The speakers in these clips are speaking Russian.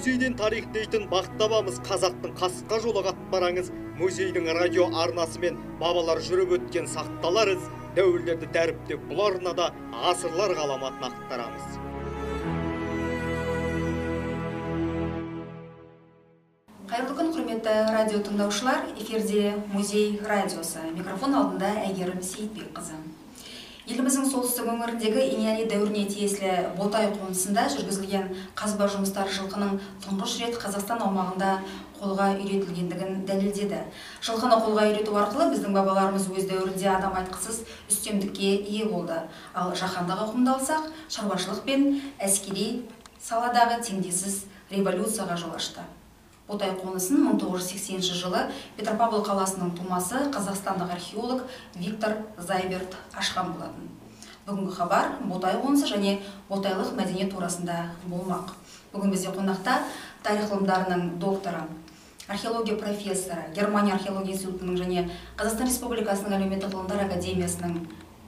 музейден тарих дейтін бақтабамыз қазақтың қасқа жолы қатпараңыз музейдің радио арнасы мен бабалар жүріп өткен сақталар із дәуірлерді дәріптеп бұл арнада ғасырлар ғаламатын ақтарамыз. Қайырлы күн құрметті радио тыңдаушылар эфирде музей радиосы. Микрофон алдында әйгерім сейітбекқызы. Еліміздің солтүстік өңіріндегі иньяни дәуіріне тиесілі ботай қонысында жүргізілген қазба жұмыстары жылқының тұңғыш рет қазақстан аумағында қолға үйретілгендігін дәлелдеді. Жылқыны қолға үйрету арқылы біздің бабаларымыз өз дәуірінде адам айтқысыз үстемдікке ие болды. Ал жаһандық ауқымда алсақ шаруашылық пен әскери саладағы теңдессіз революцияға жол ашты. Ботай қонысын 1980 жылы петропавл қаласының тумасы қазақстандық археолог виктор зайберт ашқан болатын. Бүгінгі хабар ботай қонысы және ботайлық мәдениет турасында болмақ. Бүгін бізде қонақта тарих ғылымдарының докторы археология профессоры германия археология институтының және қазақстан республикасының әлеуметтік ғылымдар академиясының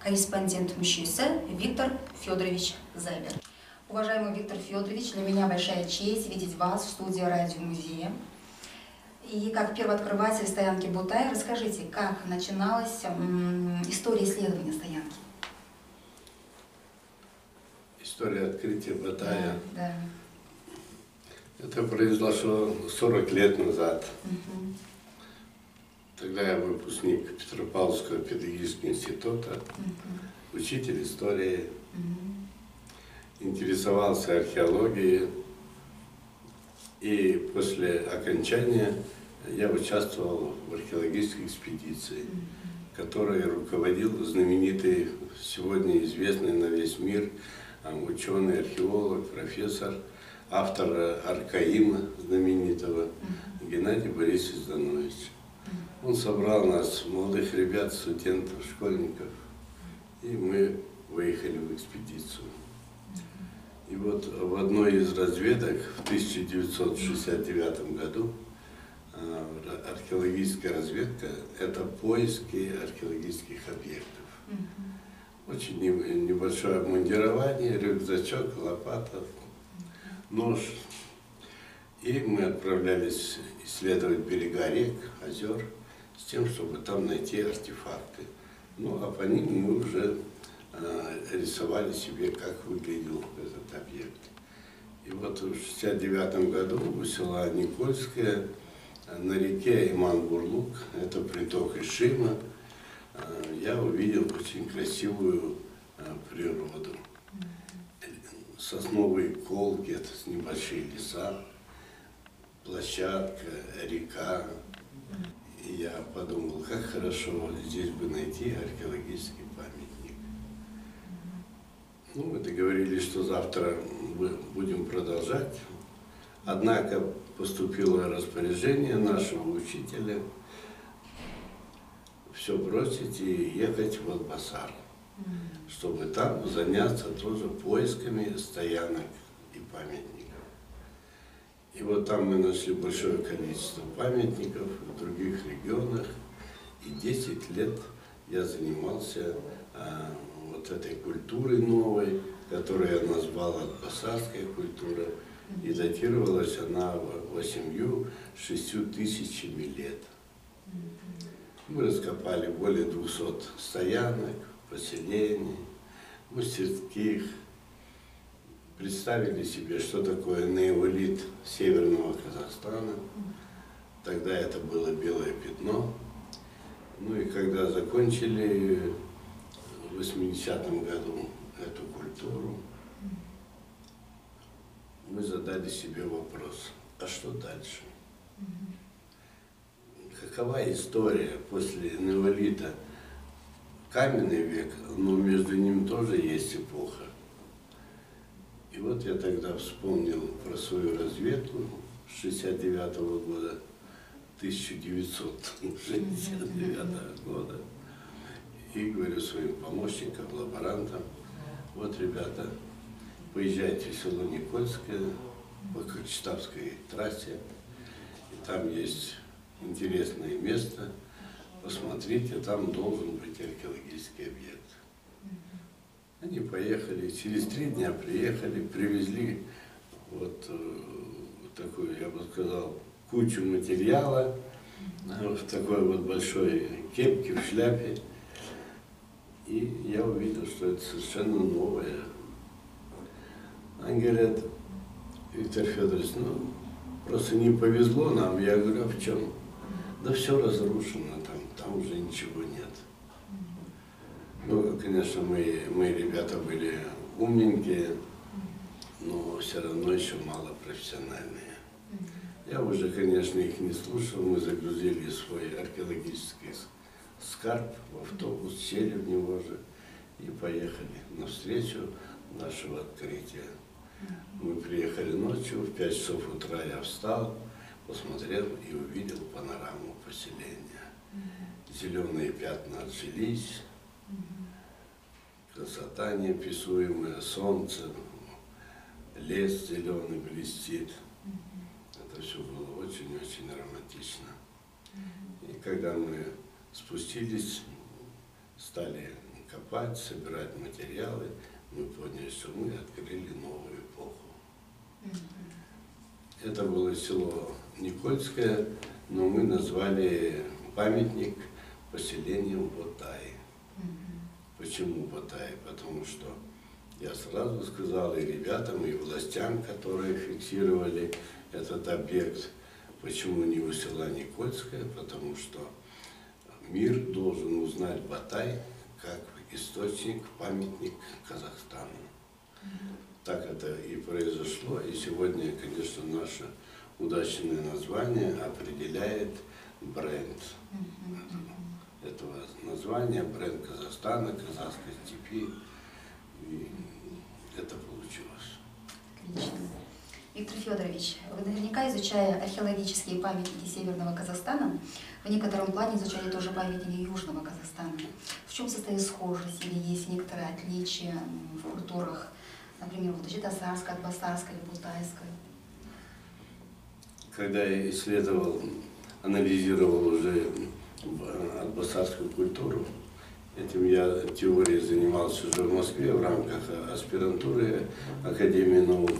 корреспондент мүшесі виктор федорович зайберт. Уважаемый Виктор Федорович, для меня большая честь видеть вас в студии радиомузея. И как первооткрыватель стоянки Бутай, расскажите, как начиналась история исследования стоянки? История открытия Батая. Да, да. Это произошло 40 лет назад. Угу. Тогда я выпускник Петропавловского педагогического института, Угу. учитель истории, Угу. Интересовался археологией. И после окончания я участвовал в археологической экспедиции, которой руководил знаменитый, сегодня известный на весь мир ученый, археолог, профессор, автор Аркаима знаменитого Геннадий Борисович Зданович. Он собрал нас, молодых ребят, студентов, школьников, и мы выехали в экспедицию. И вот в одной из разведок в 1969 году а, археологическая разведка – это поиски археологических объектов. Очень не- небольшое обмундирование, рюкзачок, лопата, нож. И мы отправлялись исследовать берега рек, озер, с тем, чтобы там найти артефакты. Ну, а по ним мы уже э, рисовали себе, как выглядел вот в 69 году у села Никольское на реке Иман-Бурлук, это приток Ишима, э, я увидел очень красивую э, природу. Сосновые колки, это небольшие леса, площадка, река. И я подумал, как хорошо здесь бы найти археологический. Ну, мы договорились, что завтра мы будем продолжать. Однако поступило распоряжение нашего учителя все бросить и ехать в Атбасар, чтобы там заняться тоже поисками стоянок и памятников. И вот там мы нашли большое количество памятников в других регионах. И 10 лет я занимался а, вот этой культурой новой, которую я назвал Атбасарская культура. И датировалась она восемью шестью тысячами лет. Мы раскопали более 200 стоянок, поселений, мастерских, представили себе, что такое неолит северного Казахстана. Тогда это было белое пятно. Ну и когда закончили в 80-м году эту культуру, мы задали себе вопрос, а что дальше? Какова история после неолита? Каменный век, но между ним тоже есть эпоха. И вот я тогда вспомнил про свою разведку 69 года, 1969 года. И говорю своим помощникам, лаборантам, вот, ребята, поезжайте в село Никольское по Кочетавской трассе, и там есть интересное место, посмотрите, там должен быть археологический объект. Они поехали, через три дня приехали, привезли вот э, такую, я бы сказал, кучу материала в такой вот большой кепке, в шляпе. И я увидел, что это совершенно новое. Они говорят, Виктор Федорович, ну, просто не повезло нам. Я говорю, а в чем? Да все разрушено там, там уже ничего нет. Ну, конечно, мы, мы ребята были умненькие, но все равно еще мало профессиональные. Я уже, конечно, их не слушал, мы загрузили свой археологический скарб в автобус, сели в него же и поехали навстречу нашего открытия. Мы приехали ночью, в 5 часов утра я встал, посмотрел и увидел панораму поселения. Зеленые пятна отжились, красота неописуемая, солнце, лес зеленый блестит. Это все было очень-очень романтично. И когда мы спустились, стали копать, собирать материалы, мы поняли, что мы открыли новую эпоху. Это было село Никольское, но мы назвали памятник поселением Ботай. Почему Ботай? Потому что я сразу сказал и ребятам, и властям, которые фиксировали этот объект, почему не у села Никольское, потому что мир должен узнать Батай как источник, памятник Казахстану. Так это и произошло, и сегодня, конечно, наше удачное название определяет бренд этого названия, бренд Казахстана, казахской степи. И это получилось. Отлично. Виктор Федорович, вы наверняка, изучая археологические памятники Северного Казахстана, в некотором плане изучали тоже памятники Южного Казахстана. В чем состоит схожесть или есть некоторые отличия в культурах, например, вот Житасарской, Атбасарской или Бутайской? Когда я исследовал, анализировал уже атбасарскую культуру, Этим я теорией занимался уже в Москве в рамках аспирантуры Академии наук.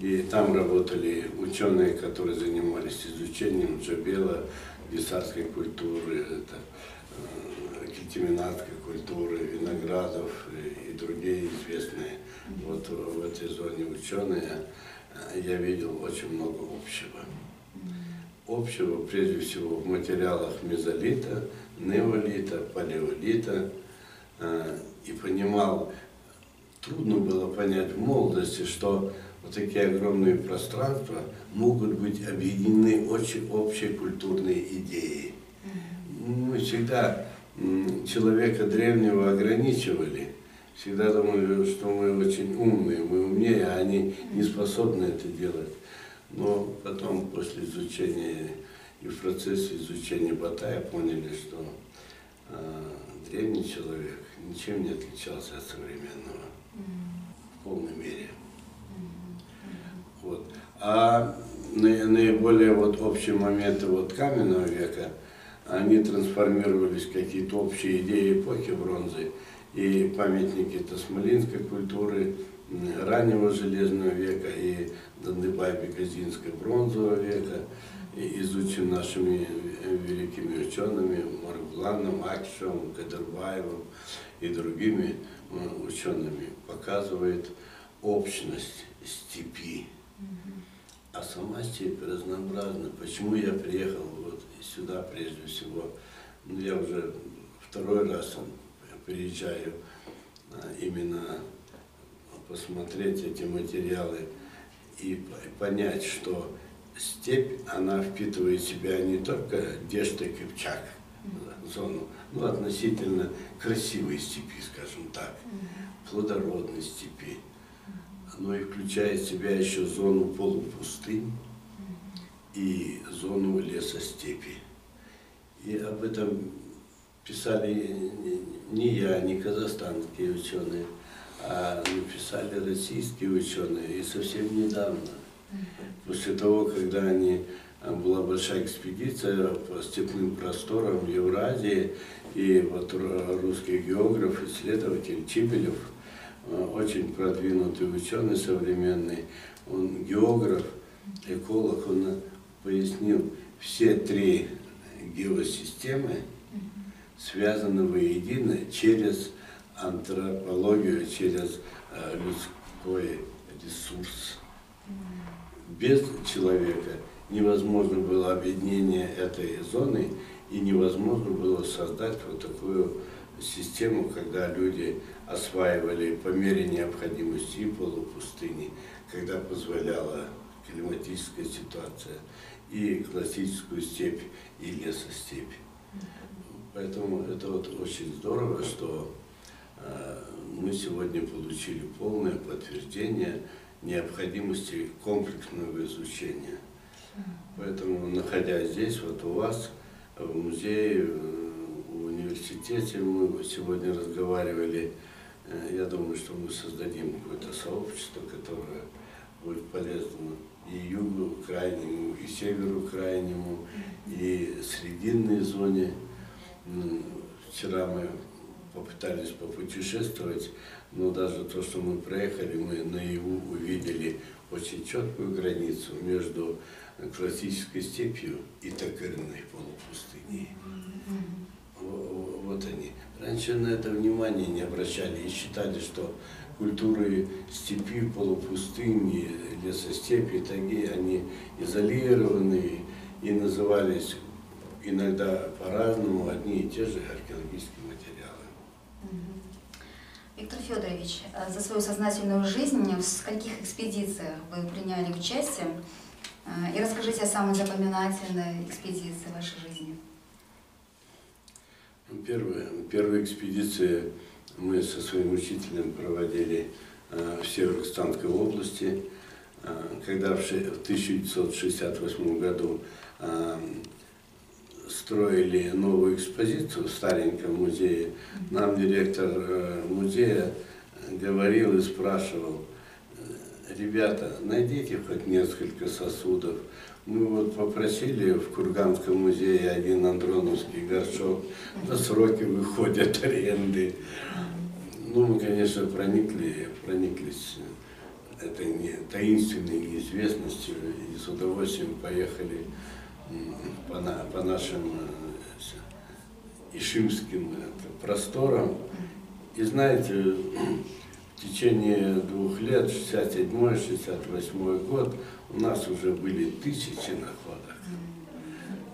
И там работали ученые, которые занимались изучением джабела, гисарской культуры, это, э, кельтиминатской культуры, виноградов и, и другие известные вот в этой зоне ученые. Э, я видел очень много общего. Общего, прежде всего, в материалах мезолита, неолита, палеолита. Э, и понимал, трудно было понять в молодости, что вот такие огромные пространства могут быть объединены очень общей культурной идеей. Мы всегда человека древнего ограничивали, всегда думали, что мы очень умные, мы умнее, а они не способны это делать. Но потом, после изучения и в процессе изучения Батая поняли, что э, древний человек ничем не отличался от современного в полной мере. А наиболее вот общие моменты вот каменного века, они трансформировались какие-то общие идеи эпохи бронзы и памятники Тасмалинской культуры, раннего железного века и Дандыбай-Бегазинской бронзового века, изучен нашими великими учеными Маргуланом, Акишевым, Кадырбаевым и другими э, учеными, показывает общность степи. А сама степь разнообразна. Почему я приехал вот сюда прежде всего? Ну, я уже второй раз приезжаю а, именно посмотреть эти материалы и понять, что степь, она впитывает в себя не только Дешта Кипчак, зону, но относительно красивой степи, скажем так, плодородной степи но и включает в себя еще зону полупустынь и зону лесостепи. И об этом писали не я, не казахстанские ученые, а написали российские ученые, и совсем недавно. После того, когда они, а, была большая экспедиция по степным просторам Евразии, и вот русский географ, исследователь Чибелев – очень продвинутый ученый современный, он географ, эколог, он пояснил, все три геосистемы связаны воедино через антропологию, через э, людской ресурс. Без человека невозможно было объединение этой зоны и невозможно было создать вот такую систему, когда люди осваивали по мере необходимости и полупустыни, когда позволяла климатическая ситуация, и классическую степь, и лесостепь. Поэтому это вот очень здорово, что э, мы сегодня получили полное подтверждение необходимости комплексного изучения. Поэтому, находясь здесь, вот у вас, в музее, в университете, мы сегодня разговаривали, э, я думаю, что мы создадим какое-то сообщество, которое будет полезно и югу крайнему, и северу крайнему, и срединной зоне. Вчера мы попытались попутешествовать, но даже то, что мы проехали, мы наяву увидели очень четкую границу между классической степью и токарной полупустыней. Вот они. Раньше на это внимание не обращали и считали, что культуры степи, полупустыни, лесостепи, тайги, они изолированы и назывались иногда по-разному одни и те же археологические материалы. Виктор Федорович, за свою сознательную жизнь в скольких экспедициях вы приняли участие? И расскажите о самой запоминательной экспедиции вашей жизни. Первая, первая экспедиция мы со своим учителем проводили э, в Северо-Казахстанской области, э, когда в 1968 году э, строили новую экспозицию в стареньком музее, нам директор музея говорил и спрашивал, ребята, найдите хоть несколько сосудов. Мы вот попросили в Курганском музее один андроновский горшок, на сроки выходят аренды. Ну, мы, конечно, проникли, прониклись этой не, таинственной неизвестностью и с удовольствием поехали по, на, по нашим э, ишимским просторам. И знаете, в течение двух лет, 67-68 год, у нас уже были тысячи находок.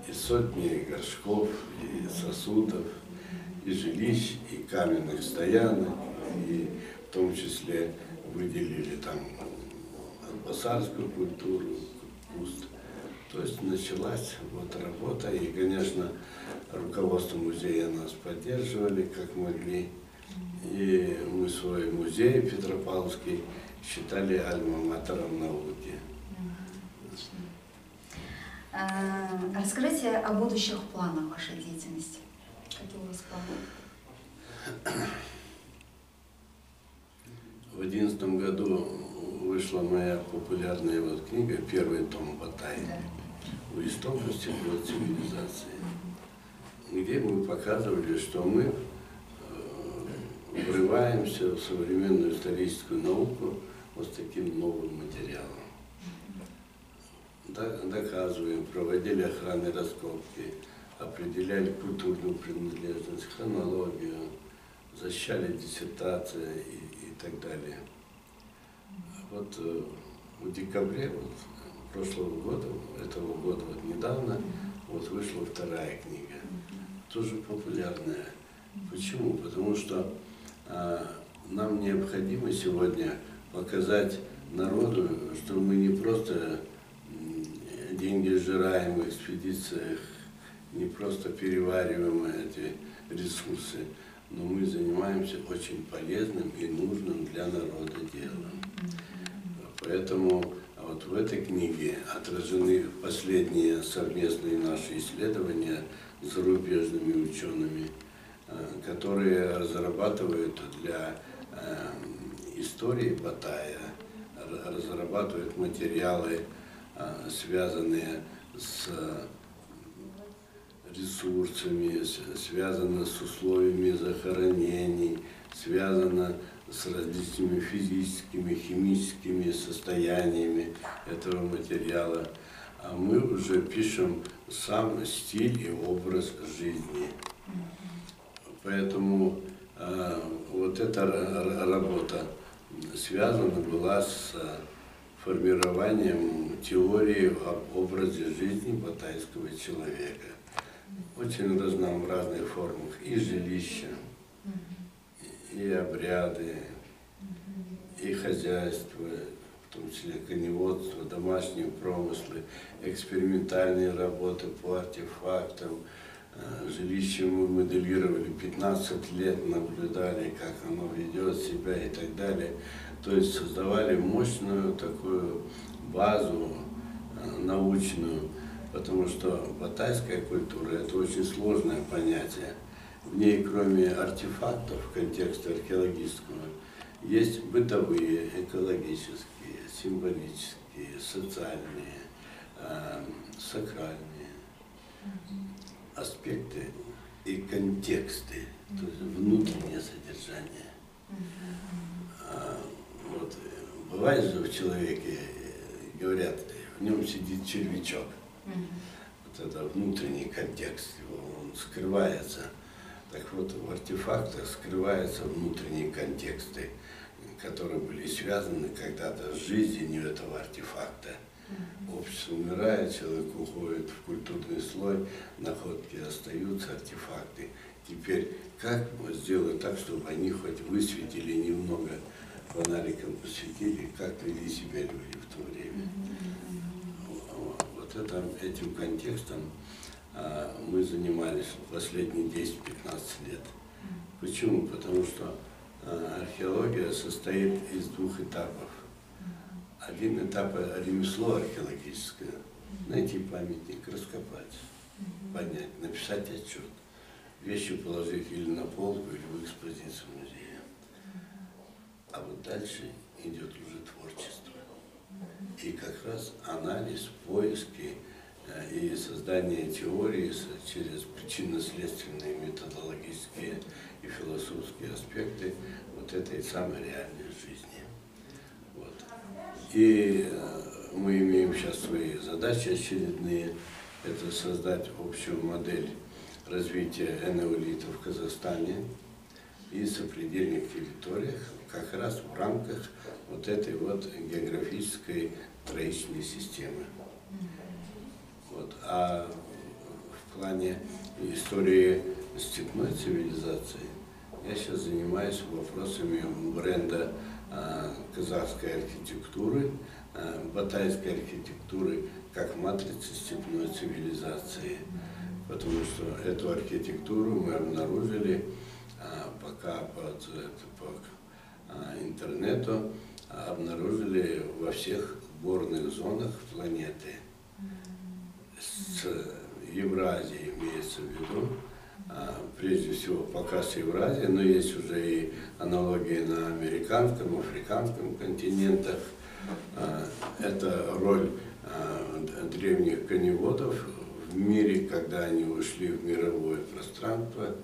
И сотни горшков, и сосудов, и жилищ, и каменных стоянок, и в том числе выделили там басарскую культуру, куст. То есть началась вот работа, и, конечно, руководство музея нас поддерживали, как могли. И мы свой музей Петропавловский считали альма-матером науки. А, расскажите о будущих планах вашей деятельности. Какие у вас планы? В одиннадцатом году вышла моя популярная вот книга «Первый том Батай» «У истокности цивилизации», где мы показывали, что мы врываемся в современную историческую науку вот с таким новым материалом. Доказываем, проводили охранные раскопки, определяли культурную принадлежность, хронологию, защищали диссертации и, и так далее. Вот э, в декабре вот, прошлого года, этого года, вот недавно, вот вышла вторая книга, тоже популярная. Почему? Потому что а, нам необходимо сегодня показать народу, что мы не просто деньги сжираем в экспедициях, не просто перевариваем эти ресурсы, но мы занимаемся очень полезным и нужным для народа делом. Поэтому вот в этой книге отражены последние совместные наши исследования с зарубежными учеными – Э, которые разрабатывают для э, истории Батая, разрабатывают материалы, связанные с ресурсами, связанные с условиями захоронений, связано с различными физическими, химическими состояниями этого материала. А мы уже пишем сам стиль и образ жизни. Поэтому э, вот эта работа связана была с формированием теории об образе жизни батайского человека. Очень разнообразных формах и жилища, и обряды, и хозяйство, в том числе коневодство, домашние промыслы, экспериментальные работы по артефактам. Э, жилище мы моделировали 15 лет, наблюдали, как оно ведет себя и так далее. То есть создавали мощную такую базу э, научную, потому что батайская культура – это очень сложное понятие. В ней, кроме артефактов в контексте археологического, есть бытовые, экологические, символические, социальные, э, сакральные аспекты и контексты, то есть внутреннее содержание. А, вот, бывает же в человеке, говорят, в нем сидит червячок. Вот это внутренний контекст, он скрывается. Так вот, в артефактах скрываются внутренние контексты, которые были связаны когда-то с жизнью этого артефакта. Общество умирает, человек уходит в культурный слой, находки остаются, артефакты. Теперь как сделать так, чтобы они хоть высветили немного, фонариком посветили, как вели себя люди в то время. Вот это, этим контекстом а, мы занимались последние 10-15 лет. Почему? Потому что а, археология состоит из двух этапов. Один этап – ремесло археологическое. Найти памятник, раскопать, поднять, написать отчет. Вещи положить или на полку, или в экспозицию музея. А вот дальше идет уже творчество. И как раз анализ, поиски э, и создание теории через причинно-следственные методологические и философские аспекты вот этой самой реальной жизни. И э, мы имеем сейчас свои задачи очередные. Это создать общую модель развития энеолита в Казахстане и сопредельных территориях, как раз в рамках вот этой вот географической троичной системы. Вот. А в плане истории степной цивилизации я сейчас занимаюсь вопросами бренда Э, казахской архитектуры, э, батайской архитектуры как матрицы степной цивилизации. Потому что эту архитектуру мы обнаружили э, пока под, по интернету, обнаружили во всех горных зонах планеты. С Евразии имеется в виду, а, прежде всего пока с Евразии, но есть уже и аналогии на американском, африканском континентах. А, это роль а, древних коневодов в мире, когда они ушли в мировое пространство,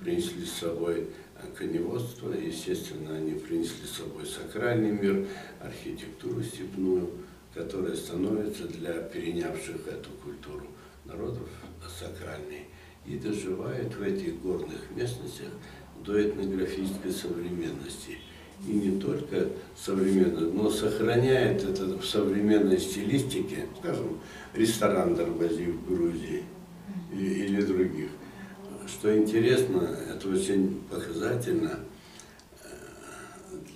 принесли с собой коневодство, естественно, они принесли с собой сакральный мир, архитектуру степную, которая становится для перенявших эту культуру народов сакральной и доживает в этих горных местностях до этнографической современности. И не только современной, но сохраняет это в современной стилистике, скажем, ресторан Дарбази в Грузии или, или других. Что интересно, это очень показательно э,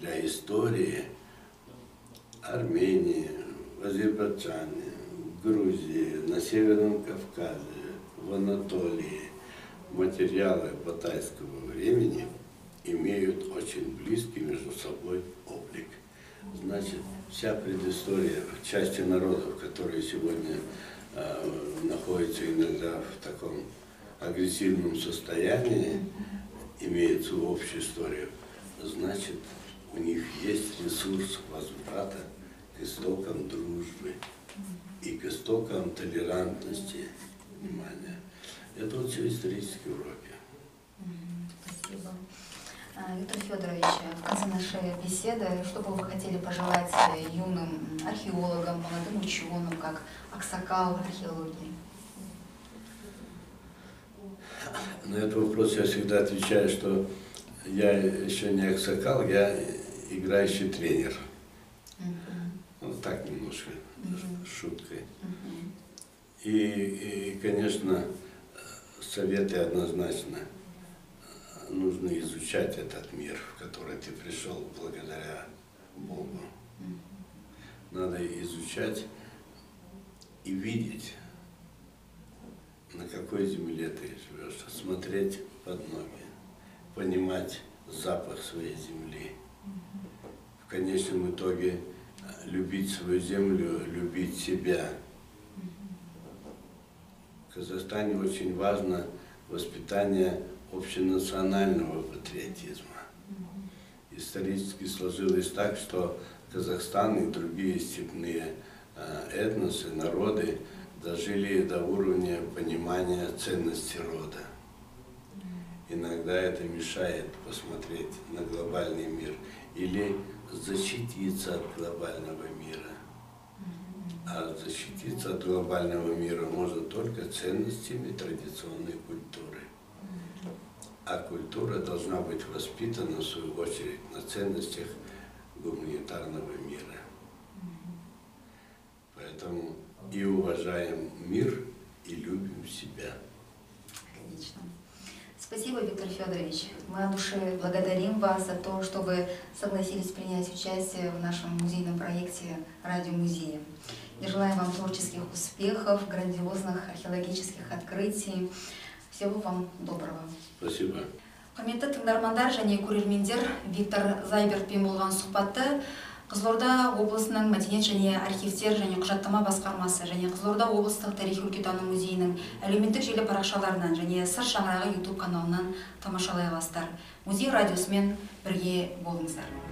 для истории Армении, в Азербайджане, в Грузии, на Северном Кавказе, в Анатолии материалы батайского времени имеют очень близкий между собой облик. Значит, вся предыстория части народов, которые сегодня э, находятся иногда в таком агрессивном состоянии, свою общую историю, значит, у них есть ресурс возврата к истокам дружбы и к истокам толерантности внимания. Это вот все исторические уроки. Спасибо. А, Виктор Федорович, в конце нашей беседы, что бы вы хотели пожелать юным археологам, молодым ученым, как Аксакал археологии? На этот вопрос я всегда отвечаю, что я еще не аксакал, я играющий тренер. Мгм, Вот так немножко, Мгм. шуткой. мгм. И, и, конечно, советы однозначно. Нужно изучать этот мир, в который ты пришел благодаря Богу. Надо изучать и видеть, на какой земле ты живешь, смотреть под ноги, понимать запах своей земли. В конечном итоге э, любить свою землю, любить себя. В Казахстане очень важно воспитание общенационального патриотизма. Исторически сложилось так, что Казахстан и другие степные э, этносы, народы дожили до уровня понимания ценности рода. Иногда это мешает посмотреть на глобальный мир или защититься от глобального мира. А защититься от глобального мира можно только ценностями традиционной культуры. А культура должна быть воспитана, в свою очередь, на ценностях гуманитарного мира. Поэтому и уважаем мир, и любим себя. Отлично. Спасибо, Виктор Федорович. Мы от души благодарим вас за то, что вы согласились принять участие в нашем музейном проекте «Радио музея». И желаем вам творческих успехов, грандиозных археологических открытий. Всего вам доброго. Спасибо. құрметті тыңдармандар және көрермендер виктор зайбертпен болған сұхбатты қызылорда облысының мәдениет және архивтер және құжаттама басқармасы және қызылорда облыстық тарихи өлкетану музейінің әлеуметтік желі парақшаларынан және сыр шаңырағы ютуб каналынан тамашалай аласыздар. Музей радиосымен бірге болыңыздар.